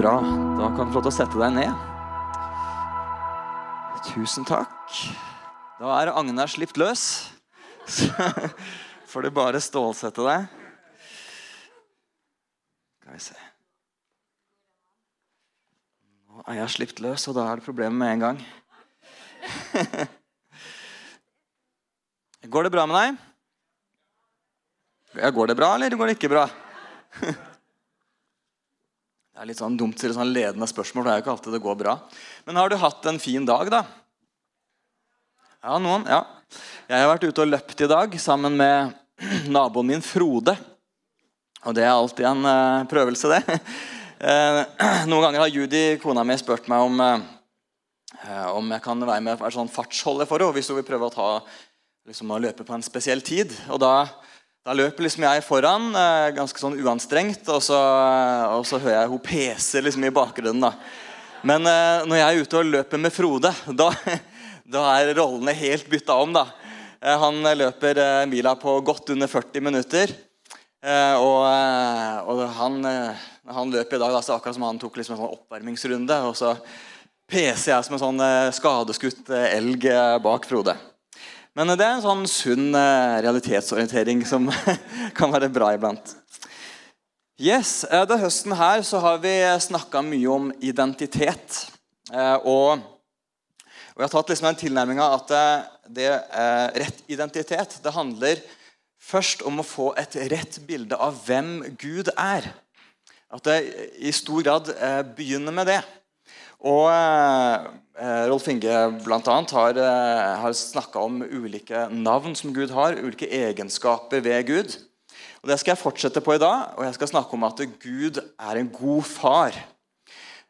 Bra. Da kan du få lov til å sette deg ned. Tusen takk. Da er Agnar slipt løs. Så får du bare stålsette deg. Skal vi se. Nå er jeg slipt løs, og da er det problemet med en gang. Går det bra med deg? Ja, går det bra, eller går det ikke bra? Det er litt sånn dumt til sånn ledende spørsmål. det er jo ikke alltid det går bra. Men har du hatt en fin dag, da? Ja, noen. ja. Jeg har vært ute og løpt i dag sammen med naboen min Frode. Og det er alltid en uh, prøvelse, det. Uh, noen ganger har Judy, kona mi, spurt meg om, uh, om jeg kan være med på et sånn fartsholder for henne hvis hun vil prøve å, ta, liksom, å løpe på en spesiell tid. Og da da løper liksom jeg foran, eh, ganske sånn uanstrengt, og så, eh, og så hører jeg hun pese liksom i bakgrunnen. da. Men eh, når jeg er ute og løper med Frode, da, da er rollene helt bytta om. da. Han løper mila på godt under 40 minutter. Og, og han, han løper i dag da, så akkurat som han tok liksom en sånn oppvarmingsrunde. Og så peser jeg som en sånn skadeskutt elg bak Frode. Men det er en sånn sunn eh, realitetsorientering som kan være bra iblant. Yes, det Denne høsten her så har vi snakka mye om identitet. Eh, og, og jeg har tatt liksom den tilnærminga at det, rett identitet det handler først om å få et rett bilde av hvem Gud er. At det i stor grad begynner med det. Og Eh, Rolf Inge annet, har, eh, har snakka om ulike navn som Gud har, ulike egenskaper ved Gud. Og Det skal jeg fortsette på i dag, og jeg skal snakke om at Gud er en god far.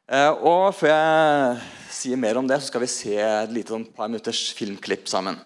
Eh, og Før jeg sier mer om det, så skal vi se et lite sånn par minutters filmklipp sammen.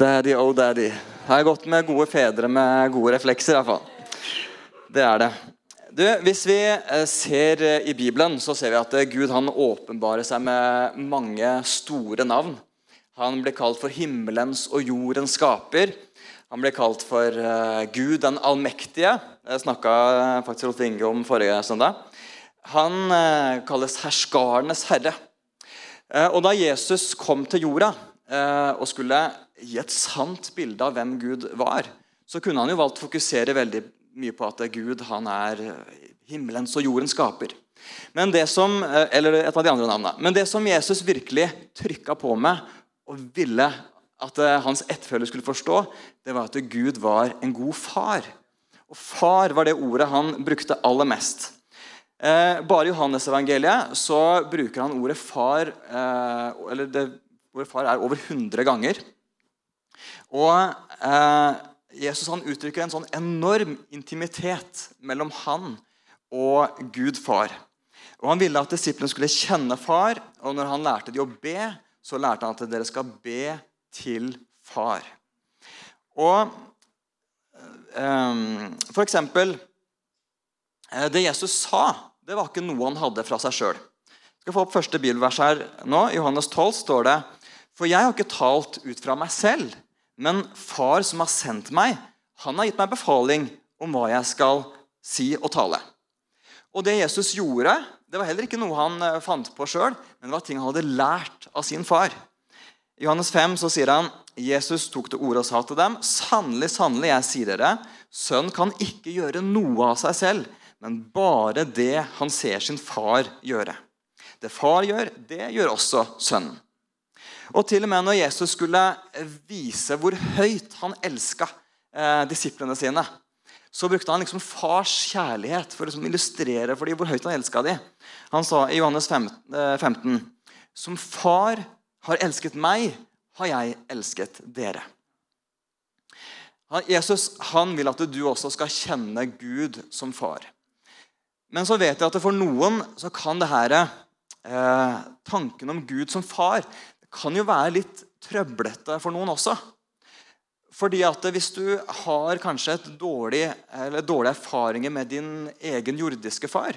Daddy, oh daddy. Har jeg gått med gode fedre med gode reflekser. I hvert fall. Det er det. Du, hvis vi eh, ser eh, i Bibelen, så ser vi at eh, Gud han åpenbarer seg med mange store navn. Han blir kalt for himmelens og jordens skaper. Han blir kalt for Gud den allmektige. Det snakka faktisk Rolf Inge om forrige søndag. Han kalles herskarenes herre. Og da Jesus kom til jorda og skulle gi et sant bilde av hvem Gud var, så kunne han jo valgt å fokusere veldig mye på at Gud han er himmelens og jordens skaper. Men det som, eh, eller et av de andre navnene. Men det som Jesus virkelig trykka på med og ville at eh, hans ettfølger skulle forstå, det var at Gud var en god far. Og far var det ordet han brukte aller mest. Eh, bare i Johannes-evangeliet så bruker han ordet far eller det, Ordet far er over 100 ganger. Og eh, Jesus han uttrykker en sånn enorm intimitet mellom han og Gud far. Og Han ville at disiplene skulle kjenne far, og når han lærte de å be, så lærte han at dere skal be til far. Og eh, for eksempel eh, Det Jesus sa, det var ikke noe han hadde fra seg sjøl. skal få opp første bibelvers her nå. I Johannes 12 står det For jeg har ikke talt ut fra meg selv, men far som har sendt meg, han har gitt meg befaling om hva jeg skal si og tale. Og det Jesus gjorde, det var heller ikke noe han eh, fant på sjøl, men det var ting han hadde lært av sin far. I Johannes 5 så sier han Jesus tok til orde og sa til dem.: Sannelig, sannelig, jeg sier dere, sønn kan ikke gjøre noe av seg selv, men bare det han ser sin far gjøre. Det far gjør, det gjør også sønnen. Og til og med når Jesus skulle vise hvor høyt han elska eh, disiplene sine, så brukte han liksom fars kjærlighet for å liksom illustrere for dem hvor høyt han elska dem. Han sa i Johannes 15.: eh, Som far har elsket meg, har jeg elsket dere. Jesus han vil at du også skal kjenne Gud som far. Men så vet jeg at for noen så kan det her, eh, tanken om Gud som far kan jo være litt trøblete for noen også. Fordi at Hvis du har kanskje et dårlig, eller dårlige erfaringer med din egen jordiske far,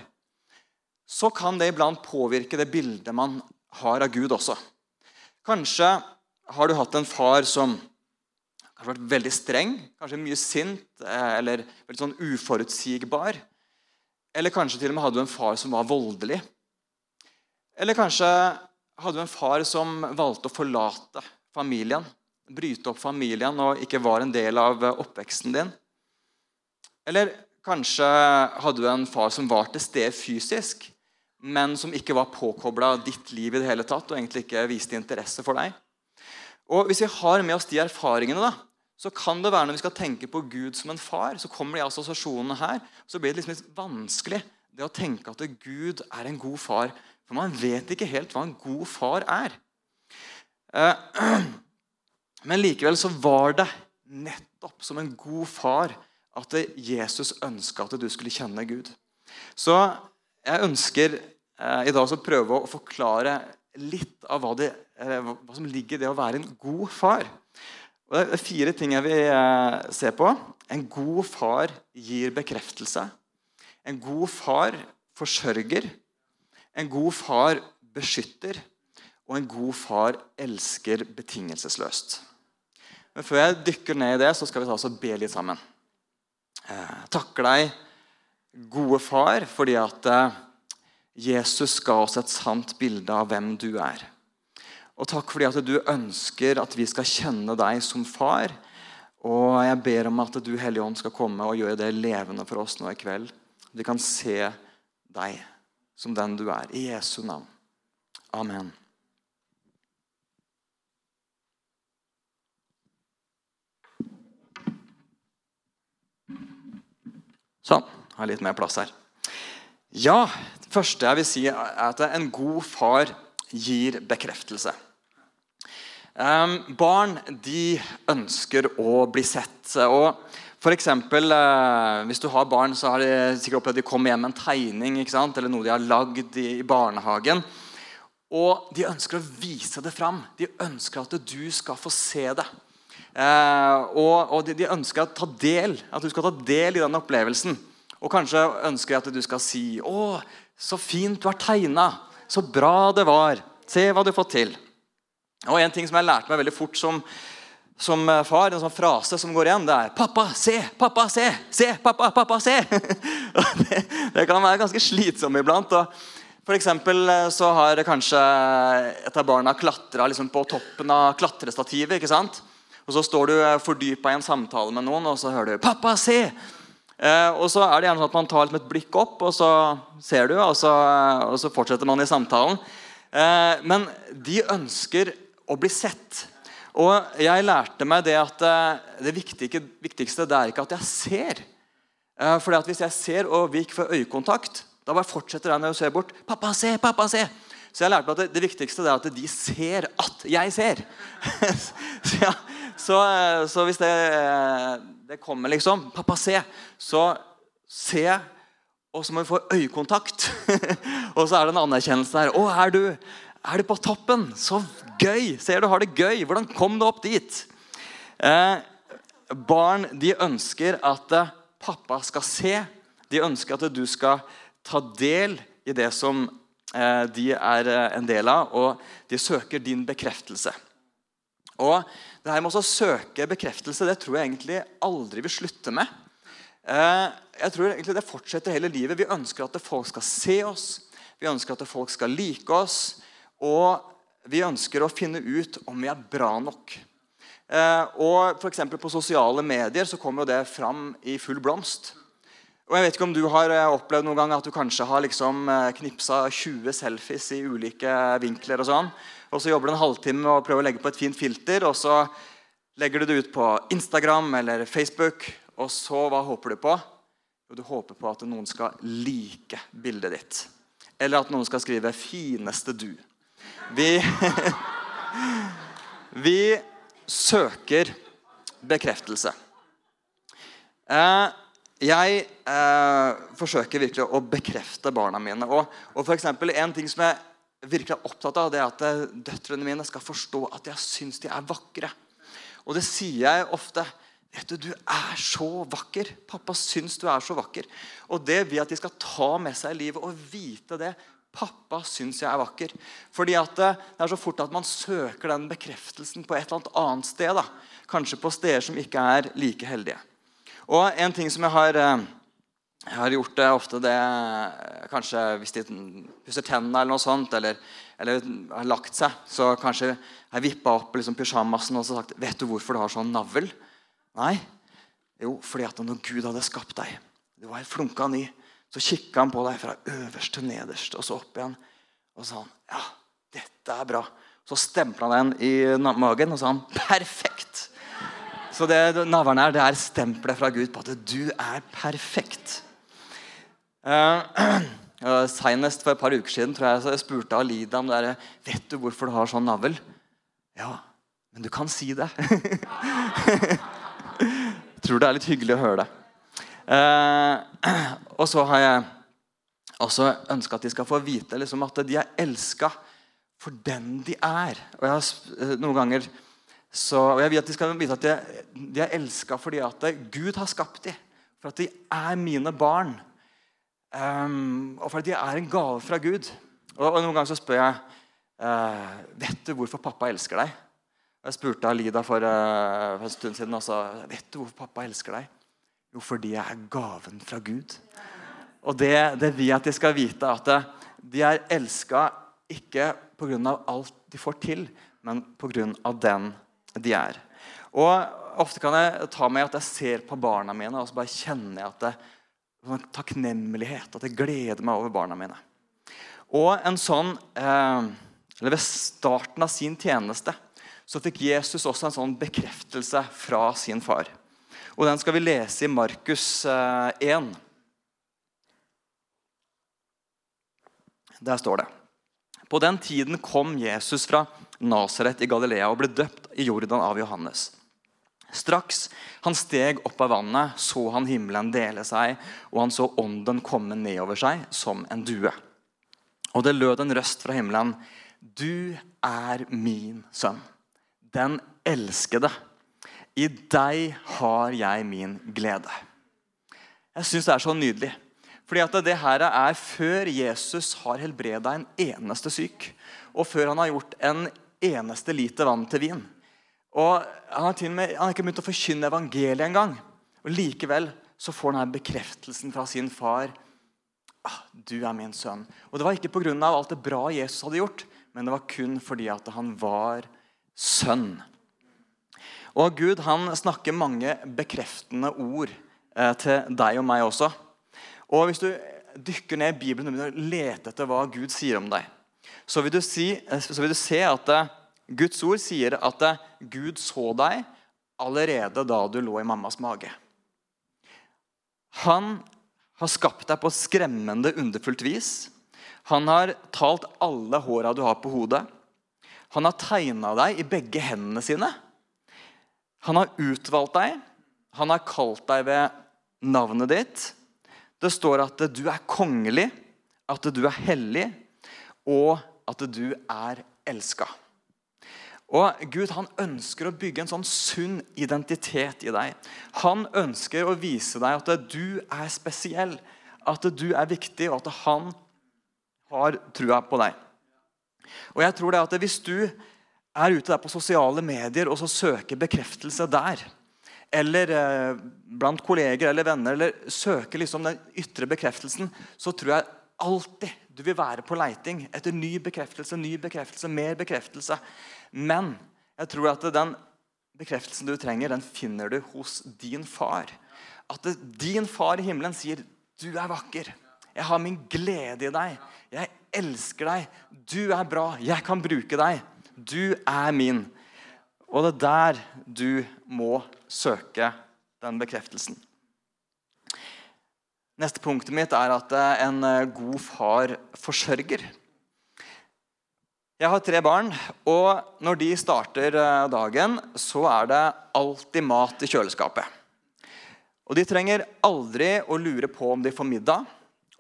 så kan det iblant påvirke det bildet man har av Gud også. Kanskje har du hatt en far som har vært veldig streng, kanskje mye sint eh, eller veldig sånn uforutsigbar. Eller kanskje til og med hadde du en far som var voldelig. Eller kanskje hadde du en far som valgte å forlate familien bryte opp familien og ikke var en del av eh, oppveksten din. Eller kanskje hadde du en far som var til stede fysisk, men som ikke var påkobla ditt liv i det hele tatt og egentlig ikke viste interesse for deg. Og Hvis vi har med oss de erfaringene, da, så kan det være når vi skal tenke på Gud som en far, så kommer de assosiasjonene her. Så blir det liksom litt vanskelig det å tenke at Gud er en god far. For man vet ikke helt hva en god far er. Eh, Men likevel så var det nettopp som en god far at Jesus ønska at du skulle kjenne Gud. Så jeg ønsker eh, i dag å prøve å forklare litt av hva, det, hva, som ligger i det å være en god far. Og det er fire ting jeg vil eh, se på. En god far gir bekreftelse. En god far forsørger. En god far beskytter. Og en god far elsker betingelsesløst. Men før jeg dykker ned i det, så skal vi ta oss og be litt sammen. Eh, deg, gode far, fordi at eh, Jesus ga oss et sant bilde av hvem du er. Og takk fordi at du ønsker at vi skal kjenne deg som far. Og jeg ber om at du Hellige Ånd skal komme og gjøre det levende for oss nå i kveld. Vi kan se deg som den du er. I Jesu navn. Amen. Sånn. Har litt mer plass her. Ja, det første jeg vil si, er at en god far gir bekreftelse. Um, barn de ønsker å bli sett. og for eksempel, eh, Hvis du har barn, så har de sikkert opplevd at de kommer hjem med en tegning eller noe de har lagd i, barnehagen. Og de ønsker å vise det fram. De ønsker at du skal få se det. Eh, og, og de, de, ønsker å ta del, at du skal ta del i den opplevelsen. Og kanskje ønsker at du skal si 'Å, så fint du har tegna. Så bra det var. Se hva du har fått til.' Og En ting som jeg lærte meg veldig fort som, som eh, far, en sånn frase som går igjen, det er 'Pappa, se! Pappa, se! Se! Pappa, pappa, se!' det, det, kan være ganske slitsomt iblant. og for eh, så har kanskje et av barna klatra liksom på toppen av klatrestativet. ikke sant? Og så står du eh, fordypa i en samtale med noen, og så hører du 'Pappa, se!' Eh, og så er det gjerne sånn at man tar et blikk opp, og så ser du, og så, og så fortsetter man i samtalen. Eh, men de ønsker å bli sett. Og jeg lærte meg det at eh, det viktigste det er ikke at jeg ser. For fordi at Hvis jeg ser, og vi ikke får øyekontakt, da bare fortsetter når jeg ser bort. 'Pappa, se! Pappa, se!' Så jeg lærte meg at det, det viktigste er at de ser at jeg ser. så, ja, så, eh, så, hvis det, det, kommer liksom 'Pappa, se!' Så se, og så må vi få øyekontakt. og så er det en anerkjennelse der. 'Å, er du, er du på toppen? Så gøy! Ser du har det gøy. Hvordan kom du opp dit?' Eh, barn de ønsker at eh, pappa skal se. De ønsker at du skal ta del i det som eh, de er eh, en del av, og de søker din bekreftelse. Og det her med å søke bekreftelse det tror jeg egentlig aldri vil slutte med. Eh, jeg tror egentlig Det fortsetter hele livet. Vi ønsker at folk skal se oss, vi ønsker at folk skal like oss. Og vi ønsker å finne ut om vi er bra nok. Eh, og for På sosiale medier så kommer det fram i full blomst. Og jeg vet ikke om du har eh, opplevd noen gang at du kanskje har liksom eh, knipsa 20 selfies i ulike vinkler. Og sånn. Og så jobber du en halvtime og prøver å legge på et fint filter. Og så legger du det ut på Instagram eller Facebook. Og så, hva håper du på? Jo, du håper på at noen skal like bildet ditt. Eller at noen skal skrive 'fineste du'. Vi, vi søker bekreftelse. Eh, jeg eh, forsøker virkelig å bekrefte barna mine. Og, og for eksempel, En ting som jeg virkelig er opptatt av, det er at eh, døtrene mine skal forstå at jeg syns de er vakre. Og det sier jeg ofte. Vet du, du er så vakker. Pappa syns du er så vakker. Og det vil at de skal ta med seg i livet og vite det, Pappa syns jeg er vakker. Fordi at det er så fort at man søker den bekreftelsen på et eller annet sted. Da. Kanskje på steder som ikke er like heldige. Og en ting som jeg har, eh, jeg har gjort det ofte, det kanskje hvis de pusser tennene eller noe sånt, eller, eller har lagt seg, så kanskje jeg vippa opp liksom pysjamasen og sagt 'Vet du hvorfor du har sånn navl?' Nei. Jo, fordi at når Gud hadde skapt deg Du var helt flunka ny. Så kikka han på deg fra øverst til nederst og så opp igjen. Og sa han, ja, dette er bra. Så stempla han den i magen og sa han, perfekt. Så det navlen er, det er stempelet fra Gud på at du er perfekt. Uh, Seinest for et par uker siden tror jeg, jeg spurte Alida om det er, vet du hvorfor du har sånn navl. Ja, men du kan si det. jeg tror det er litt hyggelig å høre det. Eh, og så har jeg også ønska at de skal få vite liksom, at de er elska for den de er. Og jeg har eh, noen ganger så, og jeg vil at de skal vite at de, de er elska fordi at Gud har skapt dem. For at de er mine barn. Um, og fordi de er en gave fra Gud. Og, og Noen ganger så spør jeg uh, vet du hvorfor pappa elsker deg. Jeg spurte Alida for, uh, for en stund siden. Også, vet du hvorfor pappa elsker deg? Jo, fordi jeg er gaven fra Gud. Og det, det vil jeg at de skal vite. At de er elska ikke pga. alt de får til, men pga. den de er. Og Ofte kan jeg ta med at jeg ser på barna mine og så bare kjenner jeg at det, sånn takknemlighet. At jeg gleder meg over barna mine. Og en sånn, eh, eller Ved starten av sin tjeneste så fikk Jesus også en sånn bekreftelse fra sin far. Og den skal vi lese i Markus 1. Eh, Der står det På den tiden kom Jesus fra Nasaret i Galilea og ble døpt i Jordan av Johannes. Straks han steg opp av vannet, så han himmelen dele seg, og han så ånden komme nedover seg som en due. Og det lød en røst fra himmelen. Du er min sønn, den elskede. I deg har jeg min glede. Jeg syns det er så nydelig. Fordi at det her er før Jesus har helbreda en eneste syk. Og før han har gjort en eneste liter vann til vin. Og Han har, med, han har ikke begynt å forkynne evangeliet engang. Og likevel så får han her bekreftelsen fra sin far. Ah, 'Du er min sønn.' Og Det var ikke pga. alt det bra Jesus hadde gjort, men det var kun fordi at han var sønn. Og Gud han snakker mange bekreftende ord eh, til deg og meg også. Og Hvis du dykker ned i Bibelen og begynner å lete etter hva Gud sier om deg, så vil du, si, eh, så vil du se at eh, Guds ord sier at Gud så deg allerede da du lå i mammas mage. Han har skapt deg på skremmende underfullt vis. Han har talt alle håra du har på hodet. Han har tegna deg i begge hendene sine. Han har utvalgt deg. Han har kalt deg ved navnet ditt. Det står at du er kongelig, at du er hellig, og at du er elska. Og Gud han ønsker å bygge en sånn sunn identitet i deg. Han ønsker å vise deg at du er spesiell, at du er viktig, og at han har trua på deg. Og jeg tror det at Hvis du er ute der på sosiale medier og så søker bekreftelse der, eller eh, blant kolleger eller venner, eller søker liksom den ytre bekreftelsen, så tror jeg alltid du vil være på leiting etter ny bekreftelse, ny bekreftelse, mer bekreftelse. Men jeg tror at den bekreftelsen du trenger, den finner du hos din far. At din far i himmelen sier 'Du er vakker'. Jeg har min glede i deg. Jeg elsker deg. Du er bra. Jeg kan bruke deg. Du er min. Og det er der du må søke den bekreftelsen. Neste punktet mitt er at eh, en eh, god far forsørger. Jeg har tre barn, og når de starter eh, dagen, så er det alltid mat i kjøleskapet. Og De trenger aldri å lure på om de får middag,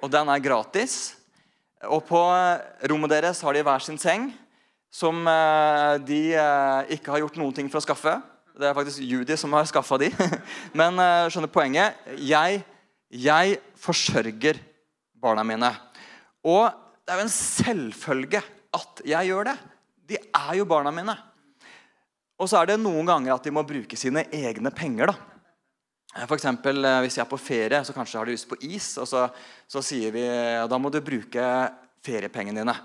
og den er gratis. Og På rommet deres har de hver sin seng, som de ikke har gjort noen ting for å skaffe. Det er faktisk Judy som har skaffa de. Men skjønner poenget. Jeg jeg forsørger barna mine. Og det er jo en selvfølge at jeg gjør det. De er jo barna mine. Og så er det noen ganger at de må bruke sine egne penger. da. For eksempel, eh, Hvis jeg er på ferie, så kanskje har de lyst på is. og Så, så sier vi ja, da må du bruke feriepengene dine.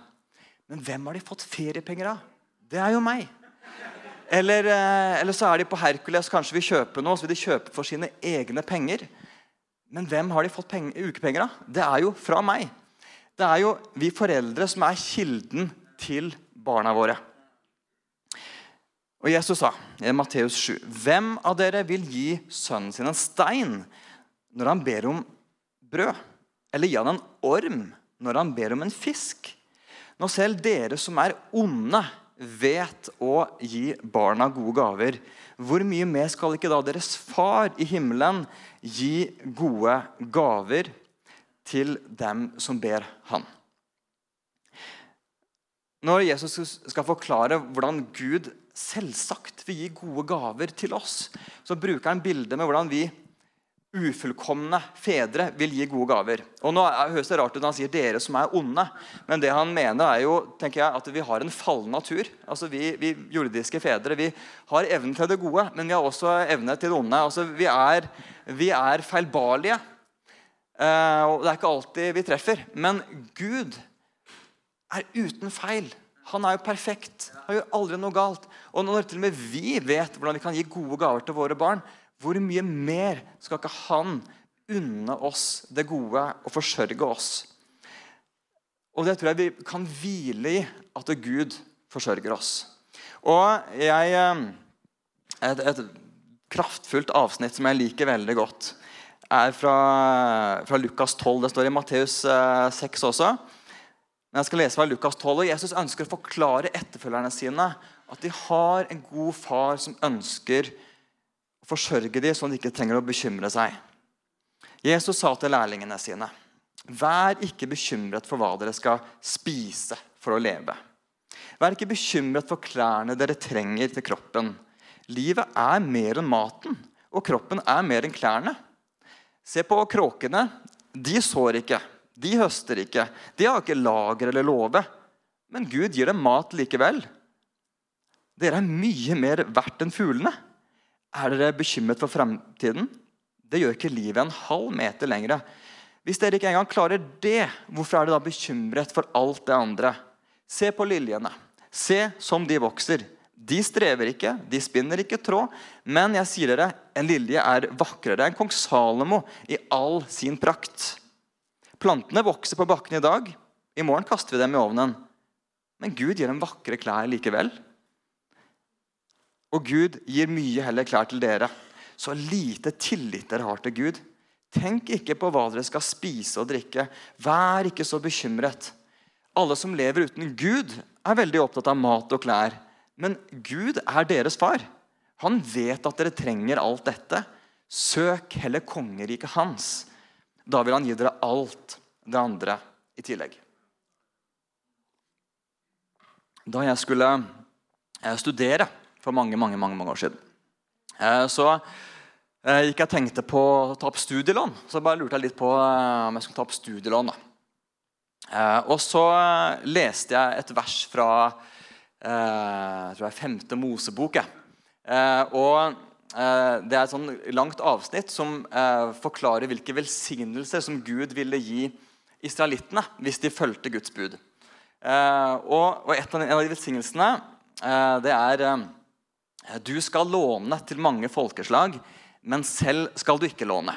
Men hvem har de fått feriepenger av? Det er jo meg. Eller, eh, eller så er de på Hercules, kanskje vil kjøpe noe, så vil de kjøpe for sine egne penger. Men hvem har de fått ukepenger av? Det er jo fra meg. Det er jo vi foreldre som er kilden til barna våre. Og Jesus sa i Matteus 7.: Hvem av dere vil gi sønnen sin en stein når han ber om brød? Eller gi han en orm når han ber om en fisk? Når selv dere som er onde, vet å gi barna gode gaver, hvor mye mer skal ikke da deres far i himmelen gi gode gaver til dem som ber han? Når Jesus skal forklare hvordan Gud selvsagt vil gi gode gaver til oss, så bruker han bildet med hvordan vi ufullkomne fedre vil gi gode gaver. Og nå høres det rart ut når han sier 'dere som er onde', men det han mener er jo tenker jeg, at vi har en fallen natur. Altså Vi, vi jordiske fedre vi har evnen til det gode, men vi har også evne til det onde. Altså Vi er, vi er feilbarlige. Eh, og Det er ikke alltid vi treffer. Men Gud er uten feil. Han er jo perfekt. Han gjør aldri noe galt. Og når til og med vi vet hvordan vi kan gi gode gaver til våre barn, hvor mye mer skal ikke han unne oss det gode og forsørge oss? Og Det tror jeg vi kan hvile i, at Gud forsørger oss. Og jeg, eh, et, et kraftfullt avsnitt som jeg liker veldig godt, er fra, fra Lukas 12. Det står i Matteus 6 eh, også. Men jeg skal lese fra Lukas 12, og Jesus ønsker å forklare etterfølgerne sine at de har en god far som ønsker forsørge dem at de ikke trenger å bekymre seg. Jesus sa til lærlingene sine.: Vær ikke bekymret for hva dere skal spise for å leve. Vær ikke bekymret for klærne dere trenger til kroppen. Livet er mer enn maten, og kroppen er mer enn klærne. Se på kråkene. De sår ikke, de høster ikke, de har ikke lager eller låve. Men Gud gir dem mat likevel. Dere er mye mer verdt enn fuglene. Er dere bekymret for fremtiden? Det gjør ikke livet en halv meter lengre. Hvis dere ikke engang klarer det, hvorfor er dere da bekymret for alt det andre? Se på liljene. Se som de vokser. De strever ikke, de spinner ikke tråd. Men jeg sier dere, en lilje er vakrere enn kong Salomo i all sin prakt. Plantene vokser på bakken i dag. I morgen kaster vi dem i ovnen. Men Gud gir dem vakre klær likevel. Og Gud gir mye heller klær til dere. Så lite tillit dere har til Gud. Tenk ikke på hva dere skal spise og drikke. Vær ikke så bekymret. Alle som lever uten Gud, er veldig opptatt av mat og klær. Men Gud er deres far. Han vet at dere trenger alt dette. Søk heller kongeriket hans. Da vil han gi dere alt det andre i tillegg. Da jeg skulle eh, studere for mange mange, mange, mange år siden, eh, så jeg gikk jeg tenkte på å ta opp studielån. Så bare lurte jeg litt på om jeg skulle ta opp studielån. da. Og så leste jeg et vers fra jeg tror er femte Mosebok. Og Det er et sånn langt avsnitt som forklarer hvilke velsignelser som Gud ville gi israelittene hvis de fulgte Guds bud. Eh, og, og en av de velsignelsene eh, det er eh, Du skal låne til mange folkeslag, men selv skal du ikke låne.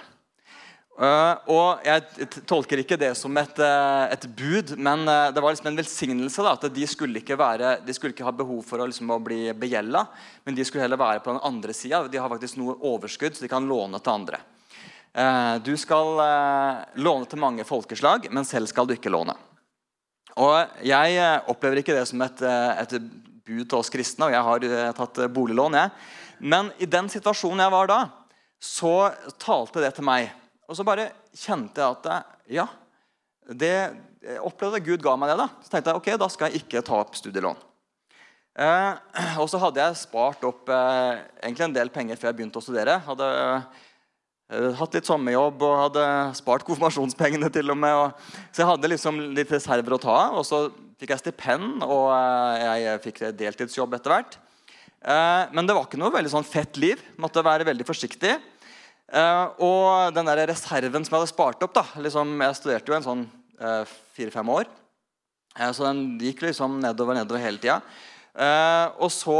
Uh, og Jeg tolker ikke det som et, uh, et bud, men uh, det var liksom en velsignelse. Da, at De skulle være, de skulle ikke ha behov for å, liksom, å bli begjelda, men de skulle heller være på den andre sida. De har faktisk noe overskudd, så de kan låne til andre. du skal låne til mange folkeslag, men selv skal du ikke låne. Og Jeg eh, opplever ikke det som et, eh, et bud til oss kristne, og jeg har eh, tatt boliglån. jeg. Men i den situasjonen jeg var da, så talte det til meg. Og så bare kjente jeg at ja, det jeg opplevde at Gud ga meg det. da. Så tenkte jeg ok, da skal jeg ikke ta opp studielån. Eh, og så hadde jeg spart opp eh, egentlig en del penger før jeg begynte å studere. Hadde Eh, hatt litt sommerjobb og hadde spart konfirmasjonspengene. til og med. Og, så jeg hadde liksom litt reserver å ta av. Og så fikk jeg stipend, og eh, jeg fikk deltidsjobb etter hvert. Eh, men det var ikke noe veldig sånn fett liv. Måtte være veldig forsiktig. Og den der reserven som jeg hadde spart opp da, liksom, Jeg studerte jo en sånn fire-fem år. Så den gikk liksom nedover nedover hele tida. Og så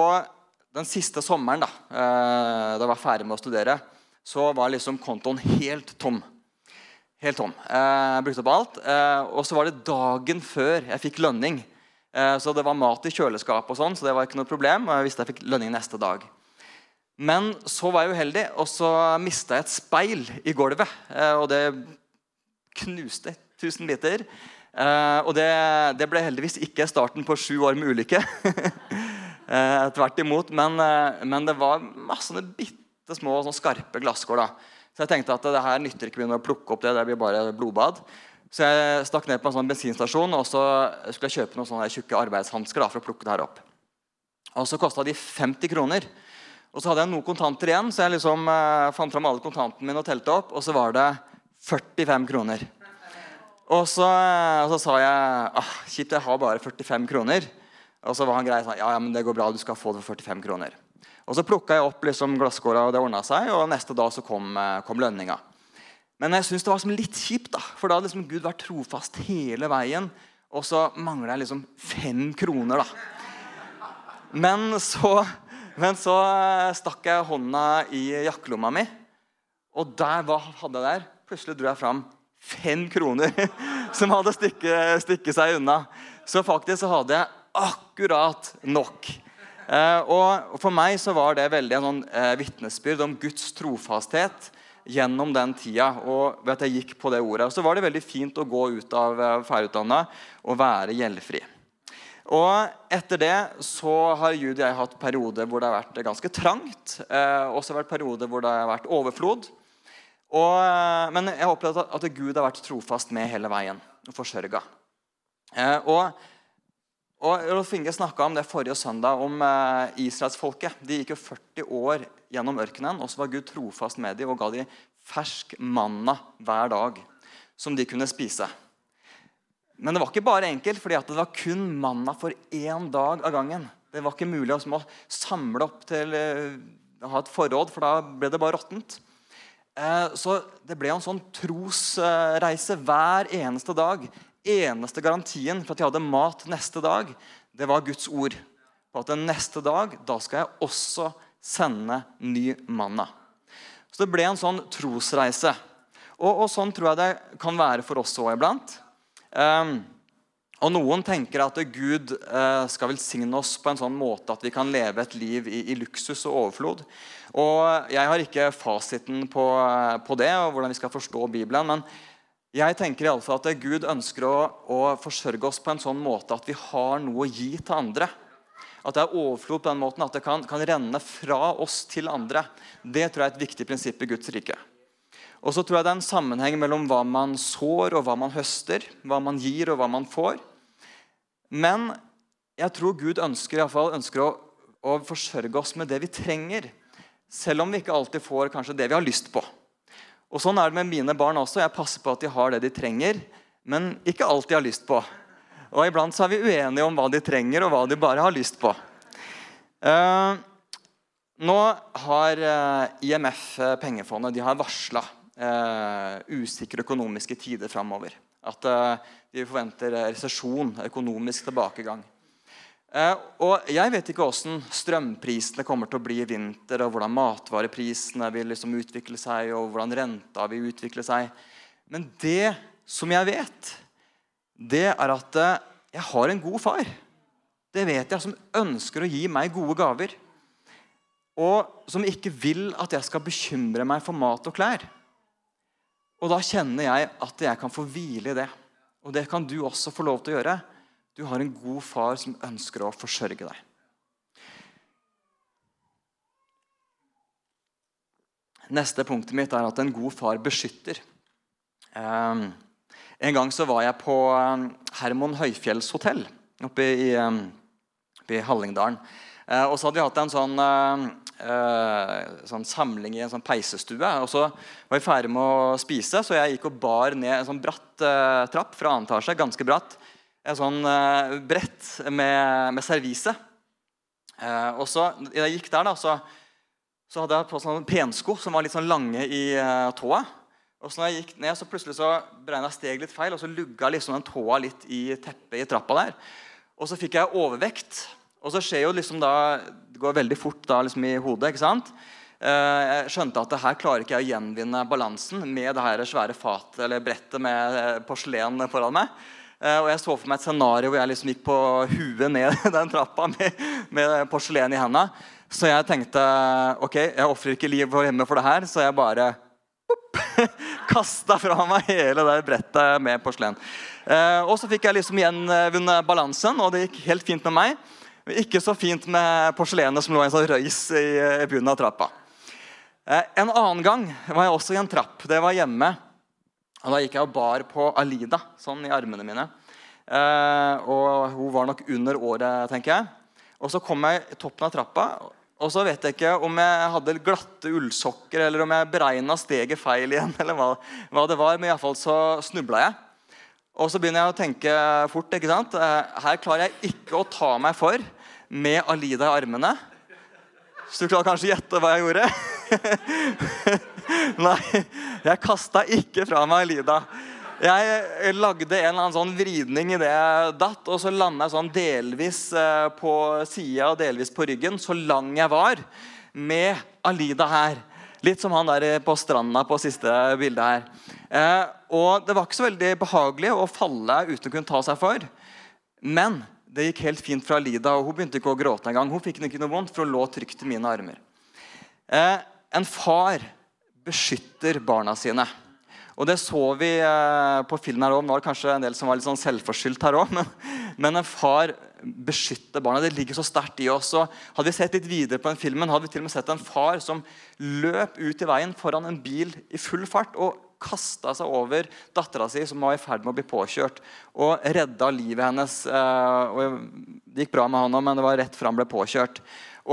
den siste sommeren, da da jeg var ferdig med å studere, så var liksom kontoen helt tom. Helt tom. Eh, jeg brukte opp alt. Eh, og så var det dagen før jeg fikk lønning. Eh, så det var mat i kjøleskapet, og sånn, så det var ikke noe problem. og jeg visste jeg fikk lønning neste dag. Men så var jeg uheldig, og så mista jeg et speil i gulvet. Og det knuste 1000 biter. Og det, det, ble heldigvis ikke starten på sju år med ulykke. Tvert imot. Men, men, det var masse bitte små sånn skarpe glasskår. Så jeg tenkte at det her nytter ikke å plukke opp det. Det blir bare blodbad. Så jeg stakk ned på en sånn bensinstasjon og så skulle jeg kjøpe noen sånne tjukke arbeidshansker for å plukke det her opp. Og så kosta de 50 kroner. Og så hadde jeg noen kontanter igjen, så jeg liksom eh, fant fram alle kontantene mine og telte opp. Og så var det 45 kroner. Og så, eh, og så sa jeg ah, kjipt, jeg har bare 45 kroner. Og så var han grei sånn ja, ja, men det går bra, du skal få det for 45 kroner. Og Så plukka jeg opp liksom glasskåra, og det ordna seg. Og neste dag så kom, eh, kom lønninga. Men jeg syns det var litt kjipt, da, for da hadde liksom Gud vært trofast hele veien. Og så mangla jeg liksom fem kroner, da. Men så, men så eh, stakk jeg hånda i jakkelomma mi, og der, hva hadde jeg der? Plutselig dro jeg fram fem kroner som hadde stikket, stikket seg unna. Så faktisk så hadde jeg akkurat nok. Eh, og For meg så var det veldig en sånn eh, vitnesbyrd om Guds trofasthet gjennom den tida. Og ved at jeg gikk på det ordet. Og så var det veldig fint å gå ut av eh, ferdigutdanna og være gjeldfri. Og etter det så har Judy og jeg hatt perioder hvor det har vært ganske trangt. Eh, også vært perioder hvor det har vært overflod. Og, men jeg har opplevd at Gud har vært trofast med hele veien og forsørga. Og og Rolf Inge snakka om det forrige søndag, om eh, israelsfolket. De gikk jo 40 år gjennom ørkenen, og så var Gud trofast med dem og ga dem fersk manna hver dag som de kunne spise. Men det var ikke bare enkelt, fordi det var kun manna for én dag av gangen. Det var ikke mulig å samle opp til eh, å ha et forråd, for da ble det bare råttent. Eh, så det ble en sånn trosreise hver eneste dag eneste garantien for at de hadde mat neste dag, det var Guds ord. på at neste dag da skal jeg også sende ny manna. Så det ble en sånn trosreise. Og, og sånn tror jeg det kan være for oss òg iblant. Um, og Noen tenker at Gud uh, skal velsigne oss på en sånn måte at vi kan leve et liv i, i luksus og overflod. Og Jeg har ikke fasiten på, på, det og hvordan vi skal forstå Bibelen. Men jeg tenker i alle fall at Gud ønsker å, å forsørge oss på en sånn måte at vi har noe å gi til andre. At det er overflod på den måten at det kan, kan renne fra oss til andre. Det tror jeg er et viktig prinsipp i Guds rike. Og så tror jeg det er en sammenheng mellom hva man sår, og hva man høster. Hva man gir, og hva man får. Men jeg tror Gud ønsker, i alle fall, ønsker å, å forsørge oss med det vi trenger. Selv om vi ikke alltid får kanskje det vi har lyst på. Og Sånn er det med mine barn også. Jeg passer på at de har det de trenger, men ikke alt de har lyst på. Og Iblant så er vi uenige om hva de trenger, og hva de bare har lyst på. Uh, nå har uh, IMF, uh, pengefondet, de har varsla usikre økonomiske tider framover. At de forventer resesjon, økonomisk tilbakegang. Og Jeg vet ikke hvordan strømprisene kommer til å bli i vinter, og hvordan matvareprisene vil liksom utvikle seg, og hvordan renta vil utvikle seg. Men det som jeg vet, det er at eh, jeg har en god far. Det vet jeg, som ønsker å gi meg gode gaver. Og som ikke vil at jeg skal bekymre meg for mat og klær. Og da kjenner jeg at jeg kan få hvile i det. Og det kan du også få lov til å gjøre. Du har en god far som ønsker å forsørge deg. Neste punktet mitt er at en god far beskytter. Um, en gang så var jeg på um, Hermon Høyfjells hotell oppe i, um, oppe i Hallingdalen. Eh, og så hadde vi hatt en sånn, uh, sånn, samling i en sånn peisestue. Og så var vi ferdig med å spise, så jeg gikk og bar ned en sånn bratt uh, trapp fra annen etasje. Ganske bratt. En sånn uh, brett med, med servise. og så da jeg gikk der, da, så, så hadde jeg på sånne pensko som var litt sånn lange i tåa. Og så når jeg gikk ned, så plutselig så beregna jeg steg litt feil, og så lugga liksom den tåa litt i teppet i trappa der. Og så fikk jeg overvekt. Og så skjer jo liksom da Det går veldig fort da liksom i hodet. ikke sant? Eh, jeg skjønte at det her klarer ikke jeg å gjenvinne balansen med det her svære fatet eller brettet med eh, porselen foran meg. Eh, og jeg så for meg et scenario hvor jeg liksom gikk på huet ned den trappa med, med porselen i hendene. Så jeg tenkte ok, jeg ofrer ikke liv hjemme for det her, så jeg bare Kasta fra meg hele det brettet med porselen. Eh, og så fikk jeg liksom gjenvunnet balansen, og det gikk helt fint med meg. Ikke så fint med porselenet som lå i en sånn røys i, bunnen av trappa. Eh, en annen gang var jeg også i en trapp. Det var hjemme. Og Da gikk jeg og bar på Alida sånn i armene mine. Eh, og Hun var nok under året, tenker jeg. Og Så kom jeg i toppen av trappa, og så vet jeg ikke om jeg hadde glatte ullsokker eller om jeg beregna steget feil igjen. eller hva, hva det var, Men iallfall så snubla jeg. Og så begynner jeg å tenke fort. ikke sant? Eh, her klarer jeg ikke å ta meg for med Alida i armene. Så du klarer kanskje å gjette hva jeg gjorde? Nei, jeg kasta ikke fra meg Alida. Jeg lagde en eller annen sånn vridning i det jeg datt, og så landa jeg sånn delvis eh, på sida og delvis på ryggen, så lang jeg var, med Alida her. Litt som han der på stranda på siste bildet her. Eh, og Det var ikke så veldig behagelig å falle uten å kunne ta seg for. Men det gikk helt fint fra Alida, og hun begynte ikke å gråte engang. Hun fikk ikke noe vondt, for hun lå trygt i mine armer. Eh, en far beskytter barna sine. Og det så vi eh, på filmen her òg. Nå var det kanskje en del som var litt sånn selvforskyldt her òg. Men, men, en far beskytter barna. Det ligger så sterkt i oss. Og hadde vi sett litt videre på den filmen, hadde vi til og med sett en far som løp ut i veien foran en bil i full fart og kasta seg over dattera si, som var i ferd med å bli påkjørt, og redda livet hennes. Eh, og det gikk bra med han òg, men det var rett før han ble påkjørt.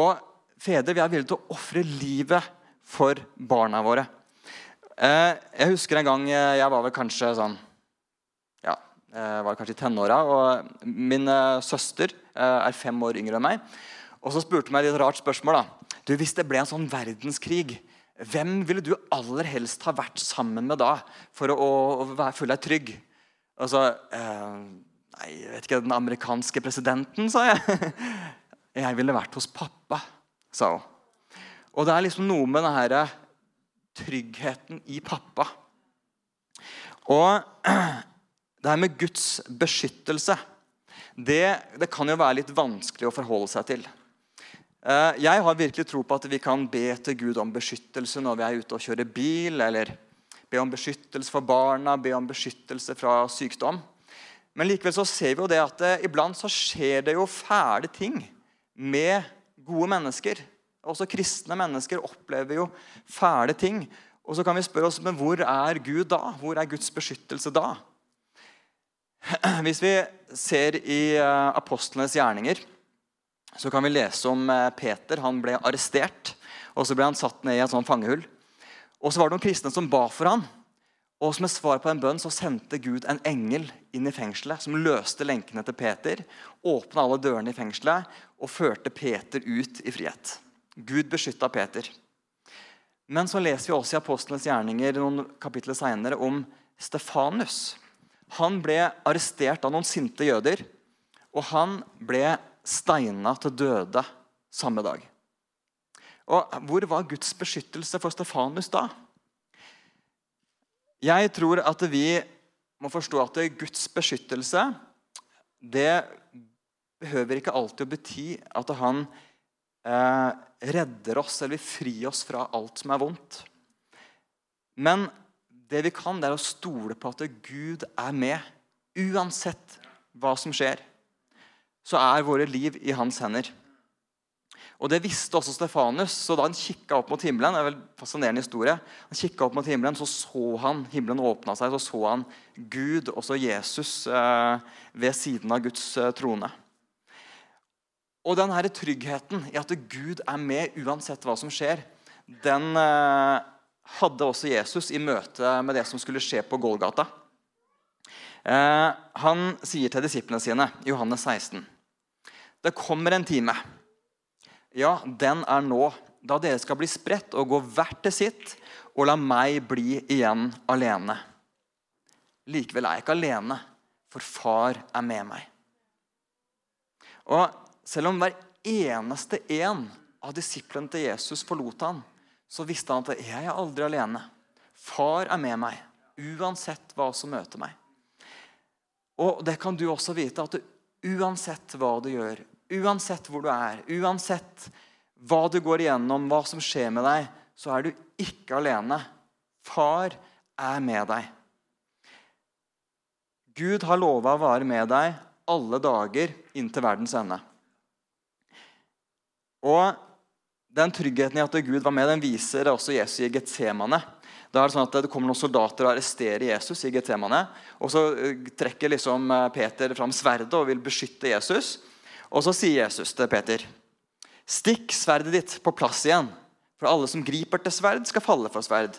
Og fedre vi er villige til å ofre livet for barna våre. Eh, jeg husker en gang eh, jeg var vel kanskje sånn Ja, jeg var kanskje i tenåra. Og min eh, søster er fem år yngre enn meg. Og så spurte hun meg et rart spørsmål. da. Du, Hvis det ble en sånn verdenskrig, hvem ville du aller helst ha vært sammen med da for å, å, å føle deg trygg? Og så eh, Nei, jeg vet ikke, den amerikanske presidenten, sa jeg. 'Jeg ville vært hos pappa', sa hun. Og det er liksom noe med denne tryggheten i pappa. Og det her med Guds beskyttelse det, det, kan jo være litt vanskelig å forholde seg til. Eh, jeg har virkelig tro på at vi kan be til Gud om beskyttelse når vi er ute og kjører bil, eller be om beskyttelse for barna, be om beskyttelse fra sykdom. Men likevel så ser vi jo det at eh, iblant så skjer det jo fæle ting med gode mennesker. Også kristne mennesker opplever jo fæle ting. Og så kan vi spørre oss men hvor er Gud da? Hvor er Guds beskyttelse da? Hvis vi ser i eh, apostlenes gjerninger, så kan vi lese om eh, Peter. Han ble arrestert, og så ble han satt ned i et sånt fangehull. Og så var det noen kristne som ba for han. Og som et svar på en bønn så sendte Gud en engel inn i fengselet som løste lenkene til Peter, åpna alle dørene i fengselet og førte Peter ut i frihet. Gud beskytta Peter. Men så leser vi også i Apostlenes gjerninger noen kapitler senere om Stefanus. Han ble arrestert av noen sinte jøder, og han ble steina til døde samme dag. Og Hvor var Guds beskyttelse for Stefanus da? Jeg tror at vi må forstå at Guds beskyttelse det behøver ikke alltid å bety at han eh, redder oss eller vil fri oss fra alt som er vondt. Men det vi kan, det er å stole på at Gud er med. Uansett hva som skjer, så er våre liv i hans hender. Og Det visste også Stefanus. så Da han kikka opp mot himmelen, det er vel fascinerende historie, han opp mot himmelen, så så han himmelen åpna seg, så så han Gud, også Jesus, eh, ved siden av Guds eh, trone. Og den her tryggheten i at Gud er med uansett hva som skjer, den eh, hadde også Jesus i møte med det som skulle skje på Golgata. Eh, han sier til disiplene sine, Johannes 16.: Det kommer en time. Ja, den er nå, da dere skal bli spredt og gå hvert til sitt, og la meg bli igjen alene. Likevel er jeg ikke alene, for far er med meg. Og Selv om hver eneste en av disiplene til Jesus forlot han, så visste han at 'jeg er aldri alene'. Far er med meg, uansett hva som møter meg. Og det kan du også vite, at du, uansett hva du gjør, uansett hvor du er, uansett hva du går igjennom, hva som skjer med deg, så er du ikke alene. Far er med deg. Gud har lova å være med deg alle dager inntil verdens ende. Og den tryggheten i at Gud var med, den viser også Jesus i Getsemane. Da er Det sånn at det kommer noen soldater og arresterer Jesus i Getsemane. Og så eh, trekker liksom eh, Peter fram sverdet og vil beskytte Jesus. Og så sier Jesus til Peter.: Stikk sverdet ditt på plass igjen, for alle som griper til sverd, skal falle for sverd.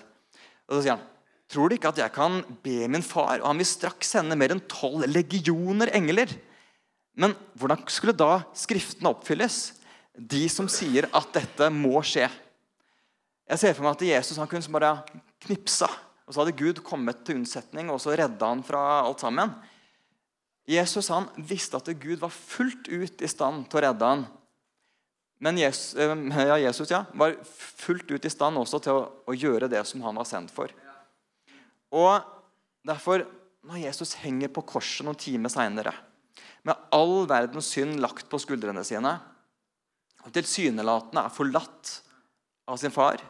Og så sier han, Tror du ikke at jeg kan be min far, og han vil straks sende mer enn tolv legioner engler? Men hvordan skulle da Skriftene oppfylles? De som sier at dette må skje. Jeg ser for meg at Jesus han kunne bare knipsa, og så hadde Gud kommet til unnsetning og så redda han fra alt sammen. Jesus han visste at Gud var fullt ut i stand til å redde han. Men Jesus, eh, ja, Jesus ja, var fullt ut i stand også til å, å gjøre det som han var sendt for. Og derfor, når Jesus henger på korset noen timer seinere, med all verdens synd lagt på skuldrene sine og tilsynelatende er forlatt av sin far,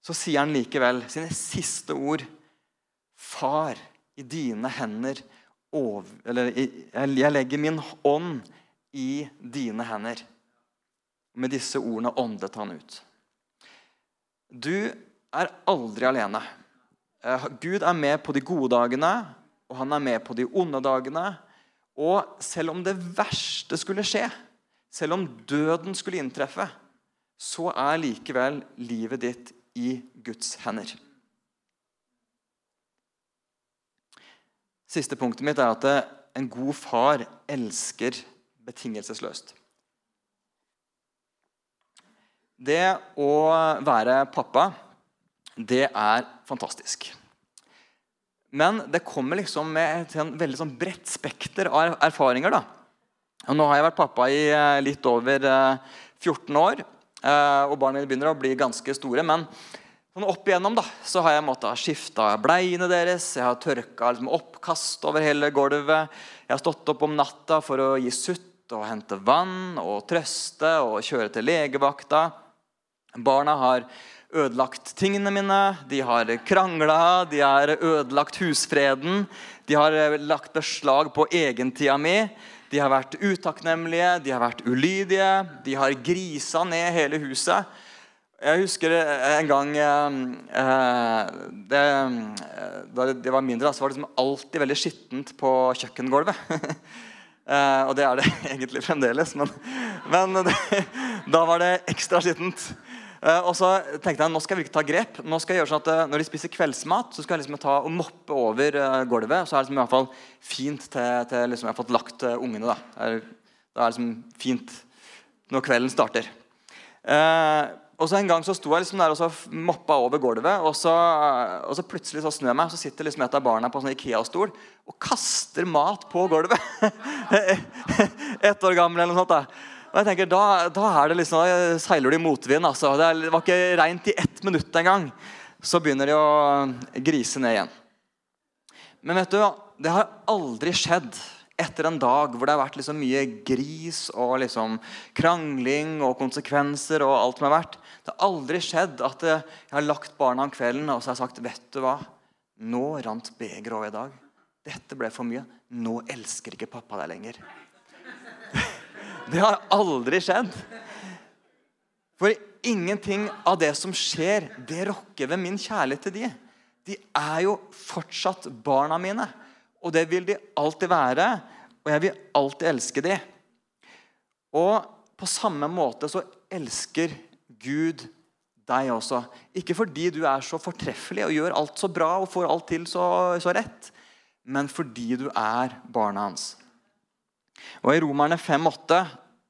så sier han likevel sine siste ord. Far, i dine hender over, Eller jeg legger min ånd i dine hender. Med disse ordene åndet han ut. Du er aldri alene. Eh, Gud er med på de gode dagene, og han er med på de onde dagene. Og selv om det verste skulle skje, selv om døden skulle inntreffe, så er likevel livet ditt i Guds hender. Siste punktet mitt er at en god far elsker betingelsesløst. Det å være pappa, det er fantastisk. Men det kommer liksom med et veldig sånn bredt spekter av erfaringer. da. Og nå har jeg vært pappa i eh, litt over eh, 14 år, eh, og barna mine begynner å bli ganske store. Men sånn opp igjennom da, så har jeg måttet skifta bleiene deres, jeg har tørka liksom, oppkast over hele gulvet. Jeg har stått opp om natta for å gi sutt og hente vann og trøste og kjøre til legevakta. Barna har ødelagt tingene mine, de har krangla, de har ødelagt husfreden. De har lagt beslag på egentida mi. De har vært utakknemlige, de har vært ulydige, de har grisa ned hele huset. Jeg husker en gang eh, det, Da det var mindre, så var det liksom alltid veldig skittent på kjøkkengulvet. Eh, og det er det egentlig fremdeles, men, men det, da var det ekstra skittent. Uh, og så tenkte jeg nå skal jeg virkelig ta grep. Nå skal jeg gjøre sånn at uh, Når de spiser kveldsmat, så skal jeg liksom ta og moppe over uh, gulvet. Så er det liksom i hvert fall fint til, til liksom jeg har fått lagt ungene. Da det er liksom fint når kvelden starter. og så En gang så sto jeg liksom der og så moppa over gulvet, og så, og så plutselig så snur meg, så sitter liksom et av barna på en sånn Ikea-stol og kaster mat på gulvet. Ett år gammel eller noe sånt. da og jeg tenker, Da, da er det liksom, da seiler du i motvind. altså. Det var ikke reint i ett minutt engang. Så begynner de å grise ned igjen. Men vet du, det har aldri skjedd etter en dag hvor det har vært liksom mye gris og liksom krangling og konsekvenser og alt som har vært. Det har aldri skjedd at jeg har lagt barna om kvelden og så har jeg sagt vet du hva, nå rant begeret over i dag. Dette ble for mye. Nå elsker ikke pappa deg lenger. Det har aldri skjedd. For ingenting av det som skjer, det rokker ved min kjærlighet til de. De er jo fortsatt barna mine. Og det vil de alltid være. Og jeg vil alltid elske de. Og på samme måte så elsker Gud deg også. Ikke fordi du er så fortreffelig og gjør alt så bra og får alt til så, så rett, men fordi du er barna hans. Og I Romerne 5,8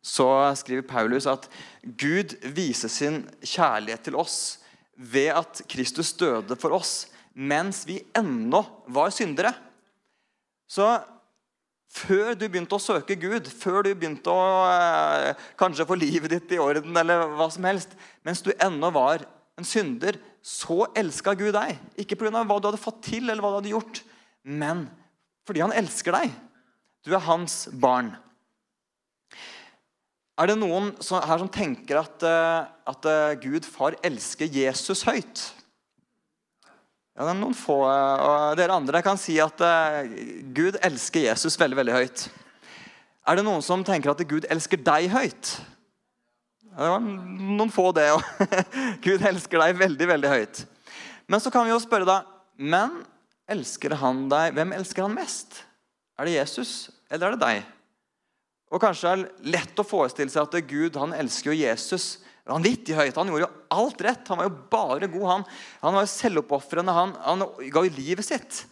så skriver Paulus at Gud viser sin kjærlighet til oss ved at Kristus døde for oss mens vi ennå var syndere. Så før du begynte å søke Gud, før du begynte å eh, kanskje få livet ditt i orden, eller hva som helst, mens du ennå var en synder, så elska Gud deg. Ikke pga. hva du hadde fått til, eller hva du hadde gjort, men fordi han elsker deg. Du er hans barn. Er det noen her som tenker at, eh, at eh, Gud far elsker Jesus høyt? Ja, det er noen få, eh, og Dere andre kan si at Gud elsker Jesus veldig veldig høyt. Er det noen som tenker at Gud elsker deg høyt? Ja, det var noen få, det òg. Gud elsker deg veldig veldig høyt. Men så kan vi jo spørre, da Men elsker han deg? Hvem elsker han mest? Er det Jesus, eller er det deg? Og kanskje det er lett å forestille seg at Gud han elsker jo Jesus vanvittig høyt. Han gjorde jo alt rett. Han var jo bare god. Han, han var jo selvoppofrende. Han, han ga jo livet sitt.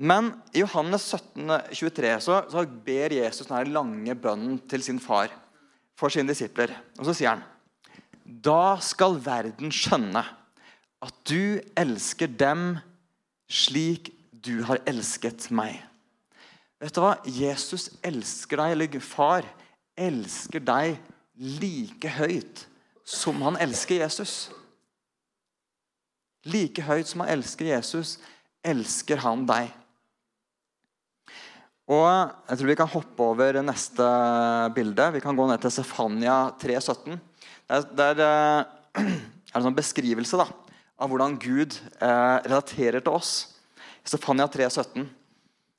Men i Johannes 17, 23 så, så ber Jesus denne lange bønnen til sin far for sine disipler. Og så sier han Da skal verden skjønne at du elsker dem slik du har elsket meg. Vet du hva? Jesus elsker deg, eller far elsker deg like høyt som han elsker Jesus. Like høyt som han elsker Jesus, elsker han deg. Og Jeg tror vi kan hoppe over neste bilde. Vi kan gå ned til Sefania 3,17. Der, der er det en sånn beskrivelse da, av hvordan Gud eh, relaterer til oss. Sefania 3,17.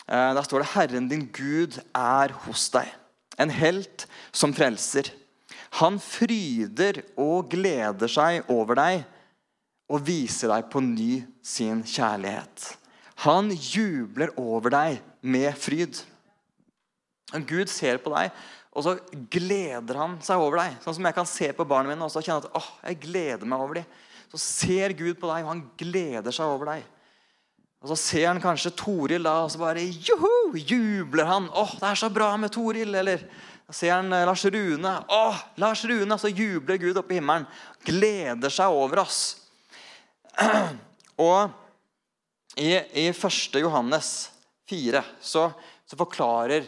Eh, der står det 'Herren din Gud er hos deg'. En helt som frelser. Han fryder og gleder seg over deg og viser deg på ny sin kjærlighet. Han jubler over deg med fryd. Gud ser på deg, og så gleder han seg over deg. Sånn som jeg kan se på barna mine og kjenne at åh, jeg gleder meg over dem. Så ser Gud på deg, og han gleder seg over deg. Og Så ser han kanskje Toril, da, og så bare joho, jubler han. 'Å, det er så bra med Toril.' Eller så ser han eh, Lars Rune. 'Å, Lars Rune!' Så jubler Gud oppe i himmelen. Gleder seg over oss. Og i, i 1. Johannes 4 så, så, forklarer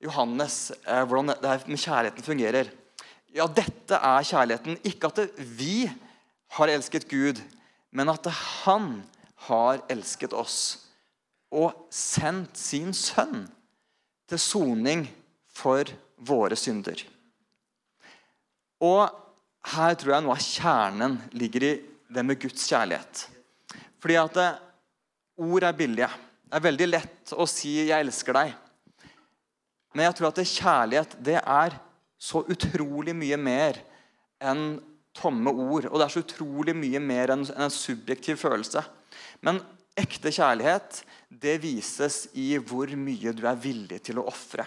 Johannes eh, hvordan det her med kjærligheten fungerer. Ja, dette er kjærligheten. Ikke at det, vi har elsket Gud, men at det han har elsket oss og sendt sin sønn til soning for våre synder. Og her tror jeg noe av kjernen ligger i det med Guds kjærlighet. Fordi at eh, ord er billige. Det er veldig lett å si 'jeg elsker deg'. Men jeg tror at kjærlighet det er så utrolig mye mer enn tomme ord. Og det er så utrolig mye mer enn en subjektiv følelse. Men ekte kjærlighet det vises i hvor mye du er villig til å ofre.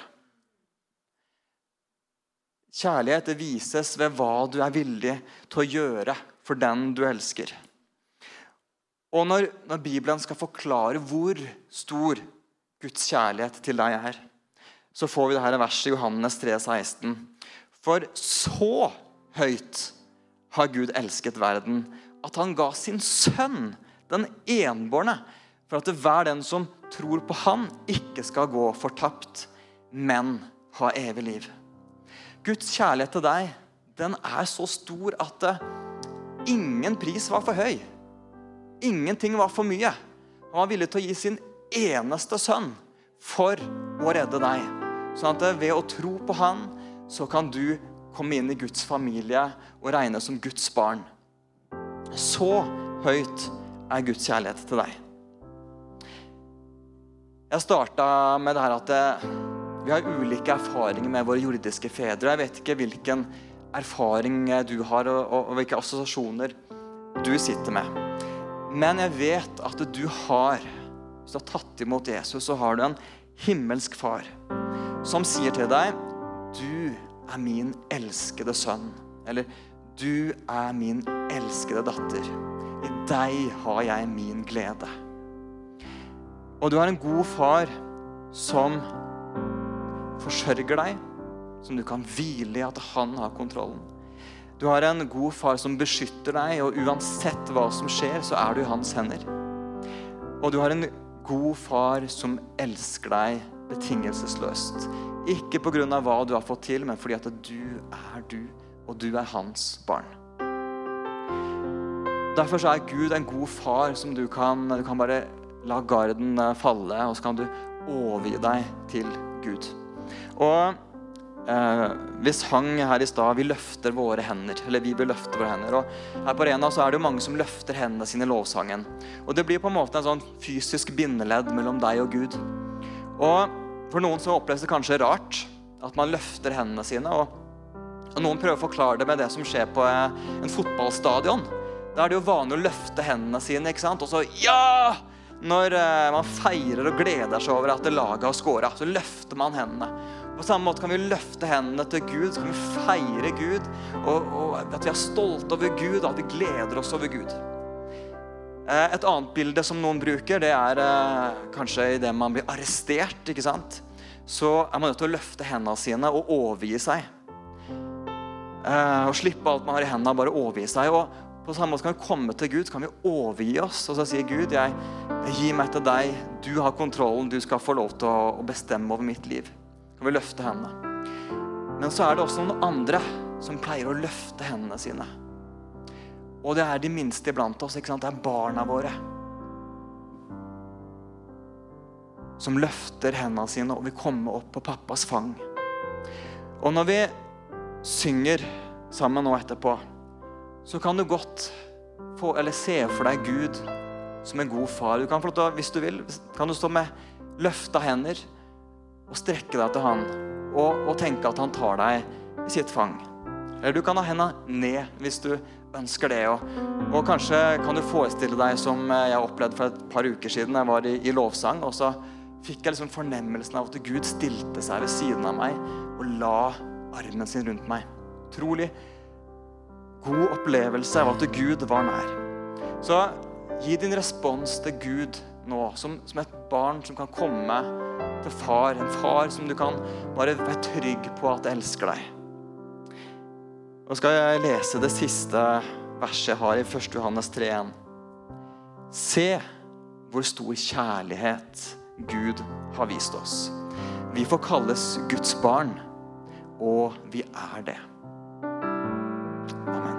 Kjærlighet det vises ved hva du er villig til å gjøre for den du elsker. Og når, når Bibelen skal forklare hvor stor Guds kjærlighet til deg er, så får vi dette verset i Johannes 3, 16. For så høyt har Gud elsket verden, at han ga sin sønn, den enbårne, for at hver den som tror på Han, ikke skal gå fortapt, men ha evig liv. Guds kjærlighet til deg den er så stor at uh, ingen pris var for høy. Ingenting var for mye. Han var villig til å gi sin eneste sønn for å redde deg. Sånn at uh, ved å tro på han, så kan du komme inn i Guds familie og regnes som Guds barn. Så høyt er Guds kjærlighet til deg. Jeg starta med det her at uh, vi har ulike erfaringer med våre jordiske fedre. Jeg vet ikke hvilken erfaring du har, og, og, og hvilke assosiasjoner du sitter med. Men jeg vet at du har, hvis du har tatt imot Jesus, så har du en himmelsk far som sier til deg Du er min elskede sønn. Eller Du er min elskede datter. Deg har jeg min glede. Og du har en god far som forsørger deg, som du kan hvile i at han har kontrollen. Du har en god far som beskytter deg, og uansett hva som skjer, så er du i hans hender. Og du har en god far som elsker deg betingelsesløst. Ikke pga. hva du har fått til, men fordi at du er du, og du er hans barn. Derfor er Gud en god far som du kan, du kan bare la garden falle, og så kan du overgi deg til Gud. Og eh, vi sang her i stad 'Vi løfter våre hender'. Eller vi bør løfte våre hender. Og her på Arena så er det jo mange som løfter hendene sine i lovsangen. Og det blir på en måte en sånn fysisk bindeledd mellom deg og Gud. Og for noen så oppleves det kanskje rart at man løfter hendene sine. Og noen prøver å forklare det med det som skjer på eh, en fotballstadion. Da er det jo vanlig å løfte hendene sine, ikke sant? Og så ja! Når eh, man feirer og gleder seg over at laget har scora, så løfter man hendene. På samme måte kan vi løfte hendene til Gud, så kan vi feire Gud. Og, og at vi er stolte over Gud, og at vi gleder oss over Gud. Eh, et annet bilde som noen bruker, det er eh, kanskje idet man blir arrestert. ikke sant? Så er man nødt til å løfte hendene sine og overgi seg. Og slippe alt man har i hendene, bare overgi seg. Og på samme måte kan vi komme til Gud, så kan vi overgi oss. Og så sier Gud, jeg, jeg gir meg til deg. Du har kontrollen. Du skal få lov til å, bestemme over mitt liv kan vi løfte hendene. Men så er det også noen andre som pleier å løfte hendene sine. Og det er de minste iblant oss. ikke sant? Det er barna våre. Som løfter hendene sine og vil komme opp på pappas fang. Og når vi synger sammen nå etterpå, så kan du godt få, eller se for deg Gud som en god far. Du kan få Hvis du vil, kan du stå med løfta hender og strekke deg til han og, og, tenke at han tar deg i sitt fang. Eller du kan ha hendene ned hvis du ønsker det. Og, og, kanskje kan du forestille deg som jeg opplevde for et par uker siden. Jeg var i, i lovsang, og så fikk jeg liksom fornemmelsen av at Gud stilte seg ved siden av meg og la armen sin rundt meg. Utrolig god opplevelse av at Gud var nær. Så gi din respons til Gud nå, som, som et barn som kan komme til far. En far som du kan bare være trygg på at elsker deg. Nå skal jeg lese det siste verset jeg har i 1. Johannes 3,1. Se hvor stor kjærlighet Gud har vist oss. Vi får kalles Guds barn, og vi er det. Amen.